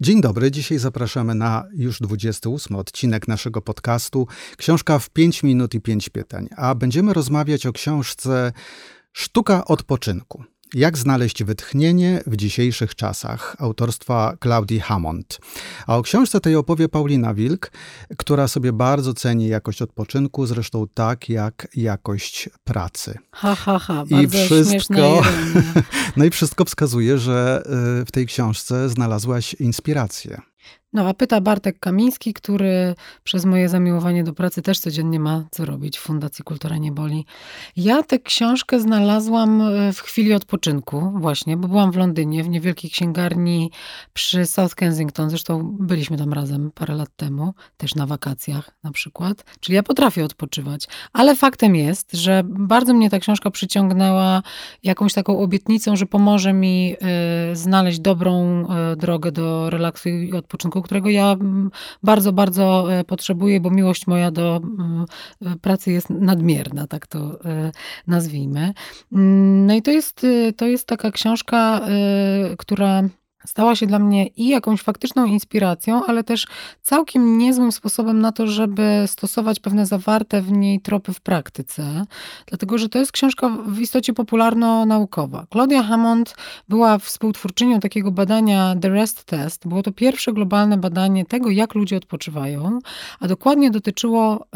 Dzień dobry, dzisiaj zapraszamy na już 28 odcinek naszego podcastu Książka w 5 minut i 5 pytań, a będziemy rozmawiać o książce Sztuka odpoczynku. Jak znaleźć wytchnienie w dzisiejszych czasach autorstwa Claudii Hammond. A o książce tej opowie Paulina Wilk, która sobie bardzo ceni jakość odpoczynku, zresztą tak jak jakość pracy. Ha, ha, ha. Bardzo I wszystko, no i wszystko wskazuje, że y, w tej książce znalazłaś inspirację. No a pyta Bartek Kamiński, który przez moje zamiłowanie do pracy też codziennie ma co robić w Fundacji Kultura Nie Boli. Ja tę książkę znalazłam e, w chwili odpoczynku właśnie, bo byłam w Londynie, w niewielkiej księgarni przy South Kensington. Zresztą byliśmy tam razem parę lat temu, też na wakacjach na przykład. Czyli ja potrafię odpoczywać. Ale faktem jest, że bardzo mnie ta książka przyciągnęła jakąś taką obietnicą, że pomoże mi y, znaleźć dobrą y, drogę do relaksu i odpoczynku, którego ja mm, bardzo, bardzo e, potrzebuję, bo miłość moja do mm, e, pracy jest nadmierna, tak to e, nazwijmy. Mm, no i to jest, to jest taka książka, która stała się dla mnie i jakąś faktyczną inspiracją, ale też całkiem niezłym sposobem na to, żeby stosować pewne zawarte w niej tropy w praktyce, dlatego że to jest książka w istocie popularno-naukowa. Claudia Hammond była współtwórczynią takiego badania The Rest Test. Było to pierwsze globalne badanie tego, jak ludzie odpoczywają, a dokładnie dotyczyło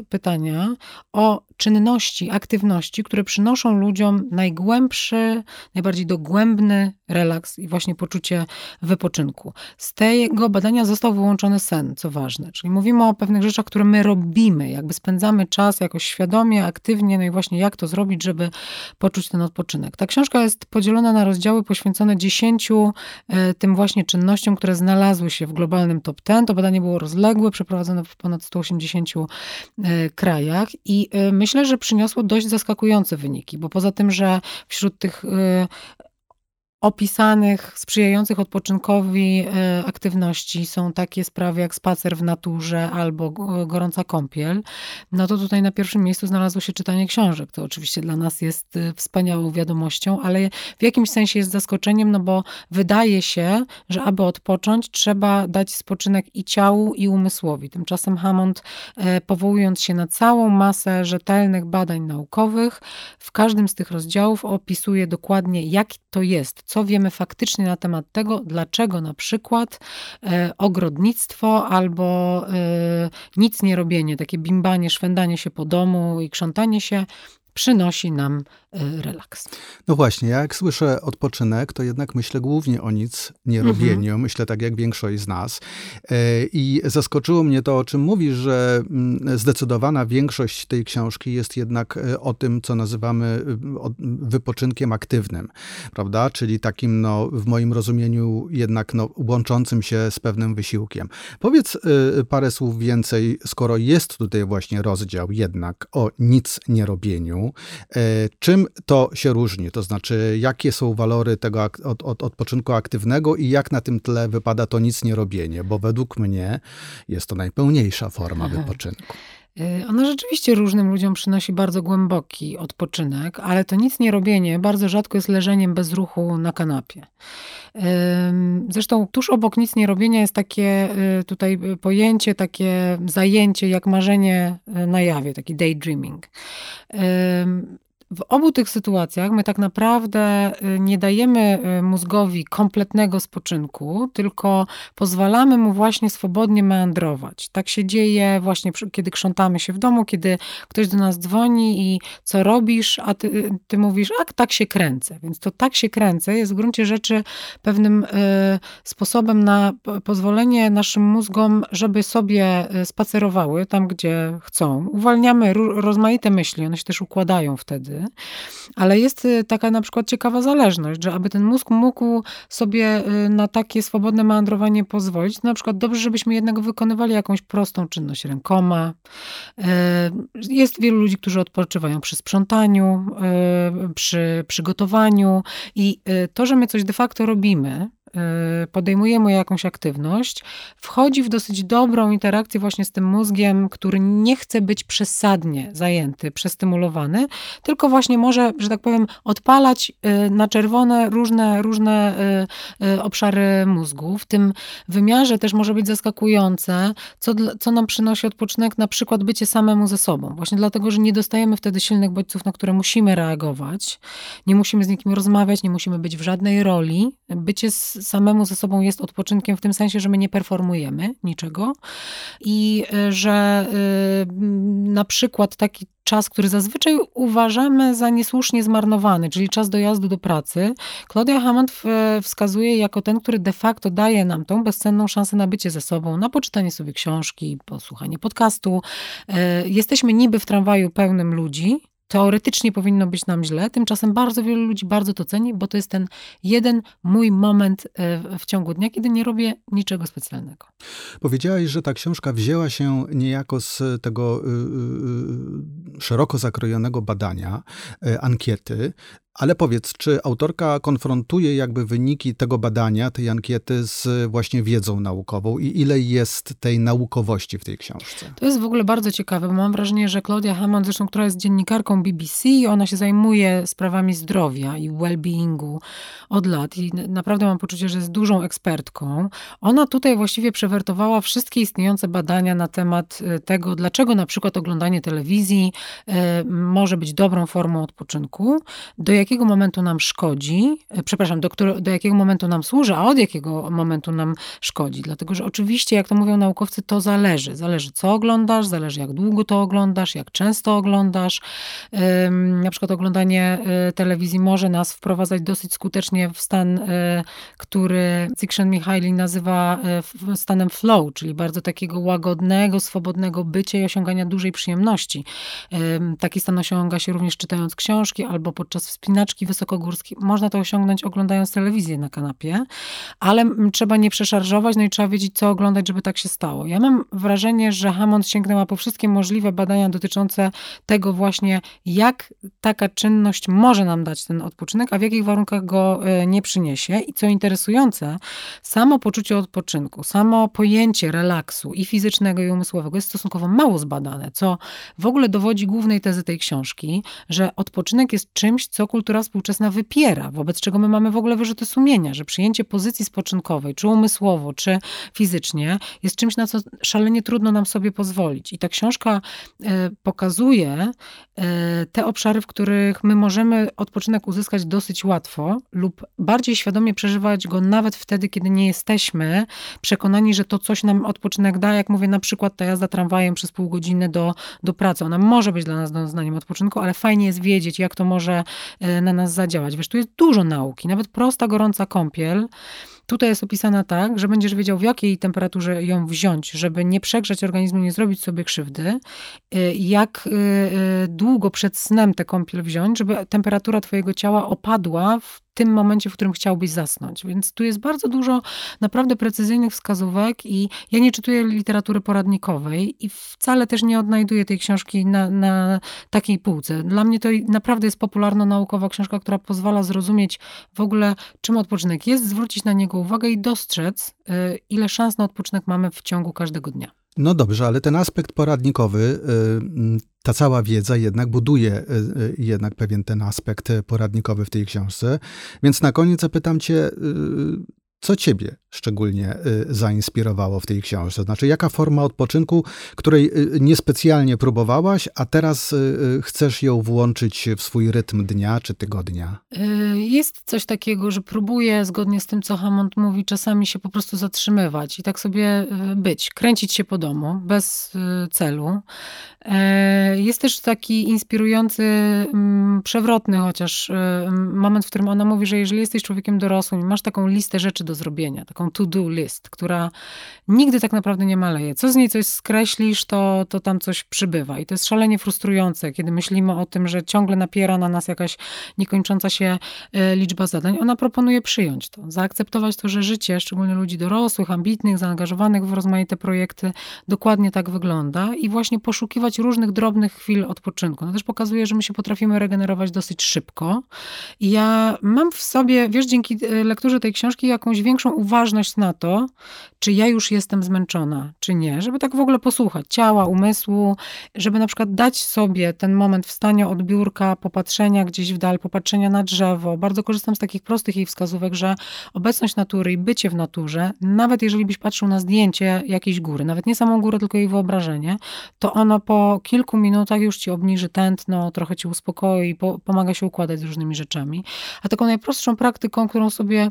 y, pytania o czynności, aktywności, które przynoszą ludziom najgłębszy, najbardziej dogłębny relaks i właśnie poczucie wypoczynku. Z tego badania został wyłączony sen, co ważne. Czyli mówimy o pewnych rzeczach, które my robimy, jakby spędzamy czas jakoś świadomie, aktywnie, no i właśnie jak to zrobić, żeby poczuć ten odpoczynek. Ta książka jest podzielona na rozdziały poświęcone dziesięciu e, tym właśnie czynnościom, które znalazły się w globalnym top 10. To badanie było rozległe, przeprowadzone w ponad 180 e, krajach i my myślę, że przyniosło dość zaskakujące wyniki, bo poza tym, że wśród tych opisanych, sprzyjających odpoczynkowi e, aktywności są takie sprawy jak spacer w naturze albo gorąca kąpiel, no to tutaj na pierwszym miejscu znalazło się czytanie książek. To oczywiście dla nas jest e, wspaniałą wiadomością, ale w jakimś sensie jest zaskoczeniem, no bo wydaje się, że aby odpocząć, trzeba dać spoczynek i ciału, i umysłowi. Tymczasem Hammond, e, powołując się na całą masę rzetelnych badań naukowych, w każdym z tych rozdziałów opisuje dokładnie, jak to jest, co wiemy faktycznie na temat tego, dlaczego na przykład e, ogrodnictwo albo e, nic nie robienie, takie bimbanie, szwendanie się po domu i krzątanie się przynosi nam relaks. No właśnie, ja jak słyszę odpoczynek, to jednak myślę głównie o nic nie robieniu. Mhm. Myślę tak jak większość z nas. E, I zaskoczyło mnie to, o czym mówisz, że mm, zdecydowana większość tej książki jest jednak e, o tym, co nazywamy wypoczynkiem aktywnym, prawda? Czyli takim, no, w moim rozumieniu, jednak no, łączącym się z pewnym wysiłkiem. Powiedz parę słów więcej, skoro jest tutaj właśnie rozdział jednak o nic nie robieniu, E, czym to się różni? To znaczy, jakie są walory tego od, od, odpoczynku aktywnego i jak na tym tle wypada to nic nie robienie? Bo według mnie jest to najpełniejsza forma wypoczynku. E, ona rzeczywiście różnym ludziom przynosi bardzo głęboki odpoczynek, ale to nic nie robienie bardzo rzadko jest leżeniem bez ruchu na kanapie. Zresztą tuż obok nic nie robienia jest takie e, tutaj pojęcie, takie zajęcie jak marzenie na jawie, taki daydreaming. W obu tych sytuacjach my tak naprawdę y, nie dajemy y, mózgowi kompletnego spoczynku, tylko pozwalamy mu właśnie swobodnie meandrować. Tak się dzieje właśnie, kiedy krzątamy się w domu, kiedy ktoś do nas dzwoni i co robisz, a ty, y, ty mówisz, a tak się kręcę. Więc to tak się kręcę jest w gruncie rzeczy pewnym sposobem na pozwolenie naszym mózgom, żeby sobie spacerowały tam, gdzie chcą. Uwalniamy rozmaite myśli, one się też układają wtedy wtedy. Ale jest taka na przykład ciekawa zależność, że aby ten mózg mógł sobie na takie swobodne meandrowanie pozwolić, na przykład dobrze, żebyśmy jednak wykonywali jakąś prostą czynność rękoma. Jest wielu ludzi, którzy odpoczywają przy sprzątaniu, przy przygotowaniu i to, że my coś de facto robimy, Y, podejmujemy jakąś aktywność, wchodzi w dosyć dobrą interakcję właśnie z tym mózgiem, który nie chce być przesadnie zajęty, przestymulowany, tylko właśnie może, że tak powiem, odpalać y, na czerwone różne, różne y, obszary mózgu. W tym wymiarze też może być zaskakujące, co, co nam przynosi odpoczynek, na przykład bycie samemu ze sobą. Właśnie dlatego, że nie dostajemy wtedy silnych bodźców, na które musimy reagować, nie musimy z nikim rozmawiać, nie musimy być w żadnej roli. Bycie z samemu ze sobą jest odpoczynkiem w tym sensie, że my nie performujemy niczego i y, że y, na przykład taki czas, który zazwyczaj uważamy za niesłusznie zmarnowany, czyli czas dojazdu do pracy, Claudia Hammond wskazuje jako ten, który de facto daje nam tą bezcenną szansę na bycie ze sobą, na poczytanie sobie książki, posłuchanie podcastu. Y, jesteśmy niby w tramwaju pełnym ludzi, Teoretycznie powinno być nam źle, tymczasem bardzo wielu ludzi bardzo to ceni, bo to jest ten jeden mój moment e, w ciągu dnia, kiedy nie robię niczego specjalnego. Powiedziałaś, że ta książka wzięła się niejako z tego y, y, y, szeroko zakrojonego badania, ankiety, ale powiedz, czy autorka konfrontuje jakby wyniki tego badania, tej ankiety z właśnie wiedzą naukową i ile jest tej naukowości w tej książce? To jest w ogóle bardzo ciekawe, bo mam wrażenie, że Claudia Hammond, zresztą która jest dziennikarką BBC, ona się zajmuje sprawami zdrowia i well-beingu od lat i naprawdę mam poczucie, że jest dużą ekspertką. Ona tutaj właściwie przewertowała wszystkie istniejące badania na temat y, tego, dlaczego na przykład oglądanie telewizji y, może być dobrą formą odpoczynku, do jakiego momentu nam szkodzi, e, przepraszam, do, którego, do jakiego momentu nam służy, a od jakiego momentu nam szkodzi. Dlatego, że oczywiście, jak to mówią naukowcy, to zależy. Zależy, co oglądasz, zależy, jak długo to oglądasz, jak często oglądasz. Na przykład oglądanie e, telewizji może nas wprowadzać dosyć skutecznie w stan, e, który Csikszentmihalyi nazywa stanem flow, czyli bardzo takiego łagodnego, swobodnego bycia i osiągania dużej przyjemności. Taki stan osiąga się również czytając książki albo podczas wspinaczki wspinaczki wysokogórskie. Można to osiągnąć oglądając telewizję na kanapie, ale trzeba nie przeszarżować, no i trzeba wiedzieć, co oglądać, żeby tak się stało. Ja mam wrażenie, że Hammond sięgnęła po wszystkie możliwe badania dotyczące tego właśnie, jak taka czynność może nam dać ten odpoczynek, a w jakich warunkach go e, nie przyniesie. I co interesujące, samo poczucie odpoczynku, samo pojęcie relaksu i fizycznego, i umysłowego jest stosunkowo mało zbadane, co w ogóle dowodzi głównej tezy tej książki, że odpoczynek jest czymś, co kultura kultura współczesna wypiera, wobec czego my mamy w ogóle wyrzuty sumienia, że przyjęcie pozycji spoczynkowej, czy umysłowo, czy fizycznie, jest czymś, na co szalenie trudno nam sobie pozwolić. I ta książka e, pokazuje e, te obszary, w których my możemy odpoczynek uzyskać dosyć łatwo lub bardziej świadomie przeżywać go nawet wtedy, kiedy nie jesteśmy przekonani, że to coś nam odpoczynek da. Jak mówię, na przykład ta jazda tramwajem przez pół godziny do, do pracy. Ona może być dla nas doznaniem odpoczynku, ale fajnie jest wiedzieć, jak to może e, na nas zadziałać. Wiesz, tu jest dużo nauki, nawet prosta, gorąca kąpiel. Tutaj jest opisana tak, że będziesz wiedział, w jakiej temperaturze ją wziąć, żeby nie przegrzać organizmu, nie zrobić sobie krzywdy. Y, jak y, y, długo przed snem tę kąpiel wziąć, żeby temperatura twojego ciała opadła w tym momencie, w którym chciałbyś zasnąć. Więc tu jest bardzo dużo naprawdę precyzyjnych wskazówek i ja nie czytuję literatury poradnikowej i wcale też nie odnajduję tej książki na, na takiej półce. Dla mnie to naprawdę jest popularno-naukowa książka, która pozwala zrozumieć w ogóle, czym odpoczynek jest, zwrócić na niego uwagę i dostrzec, y, ile szans na odpoczynek mamy w ciągu każdego dnia. No dobrze, ale ten aspekt poradnikowy, y, ta cała wiedza jednak buduje y, jednak pewien ten aspekt poradnikowy w tej książce. Więc na koniec zapytam cię, co ciebie szczególnie y, zainspirowało w tej książce? Znaczy, jaka forma odpoczynku, której y, niespecjalnie próbowałaś, a teraz y, chcesz ją włączyć w swój rytm dnia czy tygodnia? Jest coś takiego, że próbuję, zgodnie z tym, co Hammond mówi, czasami się po prostu zatrzymywać i tak sobie być, kręcić się po domu bez celu. E, jest też taki inspirujący, mm, przewrotny chociaż moment, w którym ona mówi, że jeżeli jesteś człowiekiem dorosłym i masz taką listę rzeczy do zrobienia, taką to-do list, która nigdy tak naprawdę nie maleje. Co z niej coś skreślisz, to, to tam coś przybywa. I to jest szalenie frustrujące, kiedy myślimy o tym, że ciągle napiera na nas jakaś niekończąca się e, liczba zadań. Ona proponuje przyjąć to, zaakceptować to, że życie, szczególnie ludzi dorosłych, ambitnych, zaangażowanych w rozmaite projekty, dokładnie tak wygląda i właśnie poszukiwać różnych drobnych chwil odpoczynku. No też pokazuje, że my się potrafimy regenerować dosyć szybko. I ja mam w sobie, wiesz, dzięki e, lekturze tej książki jakąś większą uważność na to, czy ja już jestem zmęczona, czy nie, żeby tak w ogóle posłuchać ciała, umysłu, żeby na przykład dać sobie ten moment wstania od biurka, popatrzenia gdzieś w dal, popatrzenia na drzewo. Bardzo korzystam z takich prostych jej wskazówek, że obecność natury i bycie w naturze, nawet jeżeli byś patrzył na zdjęcie jakiejś góry, nawet nie samą górę, tylko jej wyobrażenie, to ono po kilku minutach już ci obniży tętno, trochę ci uspokoi, po, pomaga się układać z różnymi rzeczami. A taką najprostszą praktyką, którą sobie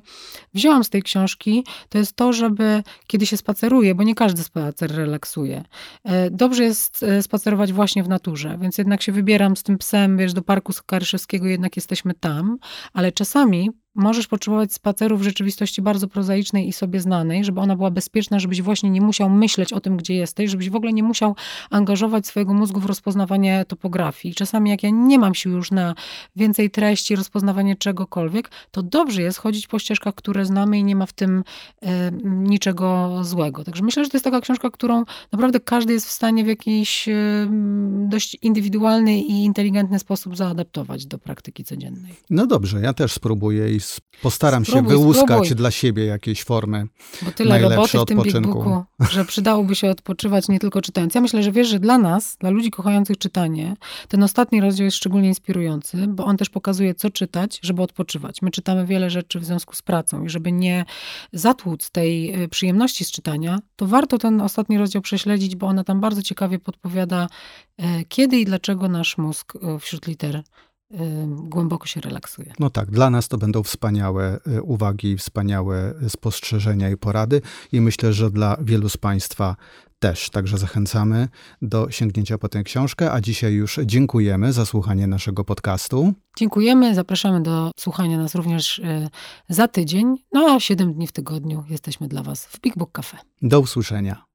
wzięłam z tej książki, to jest to, żeby kiedy się spaceruje, bo nie każdy spacer relaksuje, e, dobrze jest e, spacerować właśnie w naturze, więc jednak się wybieram z tym psem, wiesz, do Parku Skaryszewskiego, jednak jesteśmy tam, ale czasami możesz potrzebować spaceru w rzeczywistości bardzo prozaicznej i sobie znanej, żeby ona była bezpieczna, żebyś właśnie nie musiał myśleć o tym, gdzie jesteś, żebyś w ogóle nie musiał angażować swojego mózgu w rozpoznawanie topografii. Czasami jak ja nie mam sił już na więcej treści, rozpoznawanie czegokolwiek, to dobrze jest chodzić po ścieżkach, które znamy i nie ma w tym e, niczego złego. Także myślę, że to jest taka książka, którą naprawdę każdy jest w stanie w jakiś e, dość indywidualny i inteligentny sposób zaadaptować do praktyki codziennej. No dobrze, ja też spróbuję i postaram spróbuj, się wyłuskać spróbuj. dla siebie jakieś formy Bo tyle roboty w tym Booku, że przydałoby się odpoczywać nie tylko czytając. Ja myślę, że wiesz, że dla nas, dla ludzi kochających czytanie, ten ostatni rozdział jest szczególnie inspirujący, bo on też pokazuje, co czytać, żeby odpoczywać. My czytamy wiele rzeczy w związku z pracą i żeby nie zatłuc tej y, przyjemności z czytania, to warto ten ostatni rozdział prześledzić, bo ona tam bardzo ciekawie podpowiada, e, kiedy i dlaczego nasz mózg e, wśród liter głęboko się relaksuje. No tak, dla nas to będą wspaniałe y, uwagi, wspaniałe spostrzeżenia i porady i myślę, że dla wielu z Państwa też. Także zachęcamy do sięgnięcia po tę książkę, a dzisiaj już dziękujemy za słuchanie naszego podcastu. Dziękujemy, zapraszamy do słuchania nas również y, za tydzień, no a 7 dni w tygodniu jesteśmy dla Was w Big Book Cafe. Do usłyszenia.